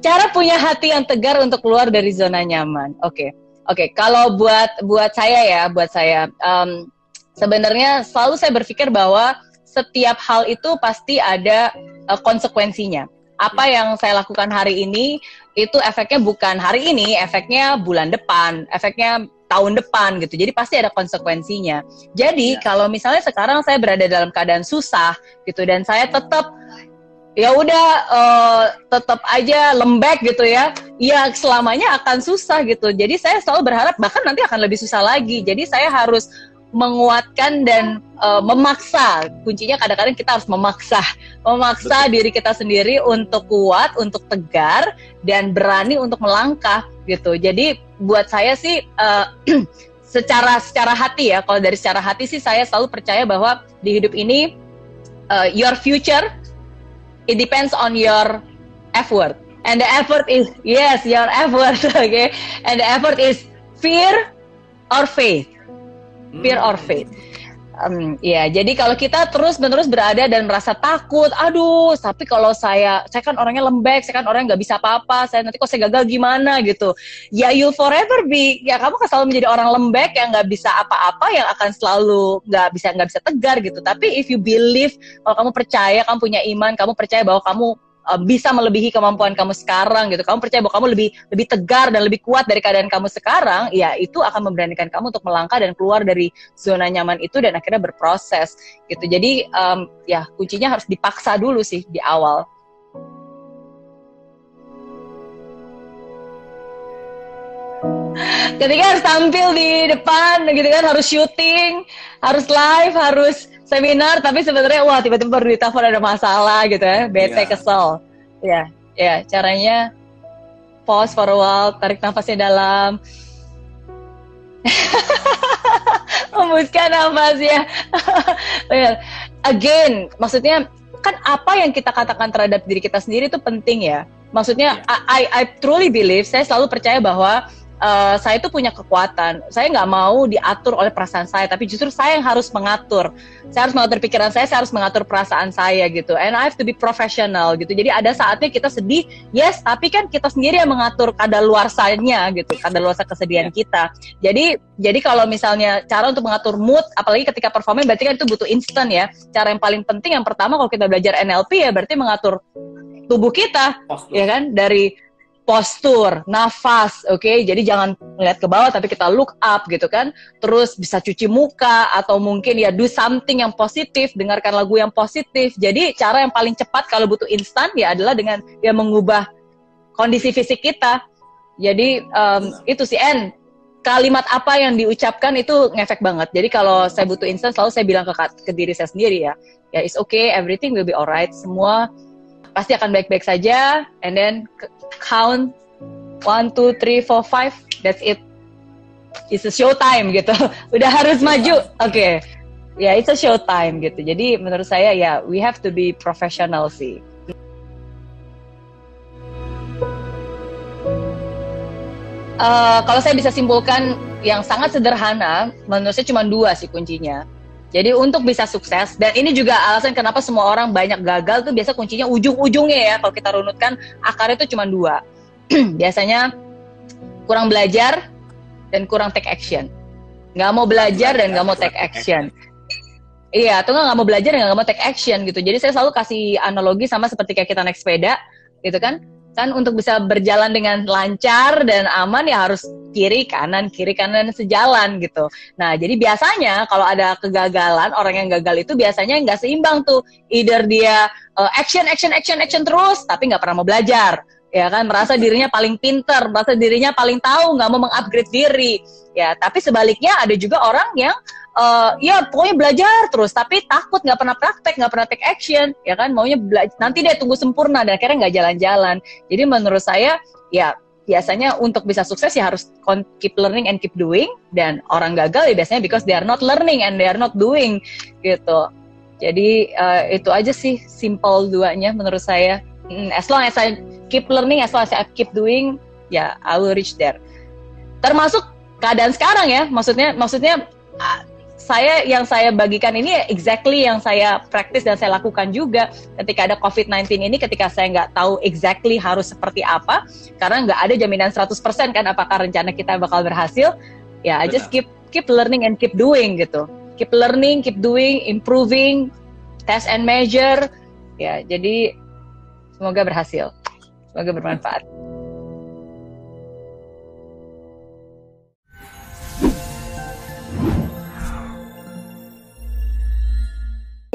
cara punya hati yang tegar untuk keluar dari zona nyaman. Oke, okay. oke. Okay. Kalau buat buat saya ya, buat saya um, sebenarnya selalu saya berpikir bahwa setiap hal itu pasti ada uh, konsekuensinya. Apa yang saya lakukan hari ini itu efeknya bukan hari ini, efeknya bulan depan, efeknya tahun depan gitu. Jadi pasti ada konsekuensinya. Jadi ya. kalau misalnya sekarang saya berada dalam keadaan susah gitu dan saya tetap ya udah uh, tetap aja lembek gitu ya. Ya selamanya akan susah gitu. Jadi saya selalu berharap bahkan nanti akan lebih susah lagi. Jadi saya harus menguatkan dan uh, memaksa. Kuncinya kadang-kadang kita harus memaksa. Memaksa Betul. diri kita sendiri untuk kuat untuk tegar dan berani untuk melangkah gitu. Jadi buat saya sih uh, secara secara hati ya kalau dari secara hati sih saya selalu percaya bahwa di hidup ini uh, your future it depends on your effort. And the effort is yes your effort okay? And the effort is fear or faith? Fear or hmm. faith Um, ya, jadi kalau kita terus-menerus berada dan merasa takut, aduh, tapi kalau saya, saya kan orangnya lembek, saya kan orang nggak bisa apa-apa, saya nanti kok saya gagal gimana gitu. Ya, you forever be, ya kamu kan selalu menjadi orang lembek yang nggak bisa apa-apa, yang akan selalu nggak bisa nggak bisa tegar gitu. Tapi if you believe, kalau kamu percaya, kamu punya iman, kamu percaya bahwa kamu uh, bisa melebihi kemampuan kamu sekarang gitu. Kamu percaya bahwa kamu lebih lebih tegar dan lebih kuat dari keadaan kamu sekarang, ya itu akan memberanikan kamu untuk melangkah dan keluar dari zona nyaman itu dan akhirnya berproses gitu. Jadi um, ya kuncinya harus dipaksa dulu sih di awal. Ketika harus tampil di depan gitu kan harus syuting, harus live, harus seminar tapi sebenarnya wah tiba-tiba baru ditelepon ada masalah gitu ya. Bete yeah. kesel. Ya ya caranya pause for a while tarik nafasnya dalam. Hembuskan nafasnya. Again maksudnya kan apa yang kita katakan terhadap diri kita sendiri itu penting ya. Maksudnya yeah. I, I truly believe saya selalu percaya bahwa uh, saya itu punya kekuatan. Saya nggak mau diatur oleh perasaan saya, tapi justru saya yang harus mengatur. Saya harus mengatur pikiran saya, saya harus mengatur perasaan saya gitu. And I have to be professional gitu. Jadi ada saatnya kita sedih, yes, tapi kan kita sendiri yang mengatur kadar luarsanya gitu, kadar luarsa kesedihan yeah. kita. Jadi jadi kalau misalnya cara untuk mengatur mood, apalagi ketika performing, berarti kan itu butuh instan ya. Cara yang paling penting yang pertama kalau kita belajar NLP ya berarti mengatur tubuh kita, Postur. ya kan dari postur, nafas, oke. Okay? Jadi jangan melihat ke bawah tapi kita look up gitu kan. Terus bisa cuci muka atau mungkin ya do something yang positif, dengarkan lagu yang positif. Jadi cara yang paling cepat kalau butuh instan ya adalah dengan ya mengubah kondisi fisik kita. Jadi um, itu sih N kalimat apa yang diucapkan itu ngefek banget. Jadi kalau saya butuh instan selalu saya bilang ke, ke diri saya sendiri ya, ya it's okay, everything will be alright. Semua pasti akan baik-baik saja. And then count. One two three four five. That's it. It's a show time gitu. Udah harus maju. Oke. Okay. ya yeah, it's a show time gitu. Jadi menurut saya ya we have to be professional sih. Uh, kalau saya bisa simpulkan yang sangat sederhana, menurut saya cuma dua sih kuncinya. Jadi untuk bisa sukses dan ini juga alasan kenapa semua orang banyak gagal tuh biasa kuncinya ujung-ujungnya ya kalau kita runutkan akarnya itu cuma dua. Biasanya kurang belajar dan kurang take action. Nggak mau belajar dan nggak mau take action. Iya, atau nggak mau belajar dan nggak mau take action gitu. Jadi saya selalu kasih analogi sama seperti kayak kita naik sepeda, gitu kan? Kan untuk bisa berjalan dengan lancar dan aman ya harus kiri kanan kiri kanan sejalan gitu. Nah jadi biasanya kalau ada kegagalan orang yang gagal itu biasanya nggak seimbang tuh. Either dia uh, action action action action terus tapi nggak pernah mau belajar ya kan merasa dirinya paling pinter, merasa dirinya paling tahu, nggak mau mengupgrade diri, ya. Tapi sebaliknya ada juga orang yang uh, ya pokoknya belajar terus. Tapi takut nggak pernah praktek nggak pernah take action ya kan? Maunya belajar nanti deh tunggu sempurna dan akhirnya nggak jalan-jalan. Jadi menurut saya ya biasanya untuk bisa sukses ya harus keep learning and keep doing. Dan orang gagal ya biasanya because they are not learning and they are not doing gitu. Jadi uh, itu aja sih simple duanya menurut saya. Mm, as long as I keep learning as long as I keep doing ya I will reach there. Termasuk keadaan sekarang ya maksudnya maksudnya saya yang saya bagikan ini exactly yang saya praktis dan saya lakukan juga ketika ada COVID-19 ini ketika saya nggak tahu exactly harus seperti apa karena nggak ada jaminan 100% kan apakah rencana kita bakal berhasil. Ya I just keep keep learning and keep doing gitu. Keep learning keep doing improving test and measure. Ya jadi semoga berhasil. Semoga bermanfaat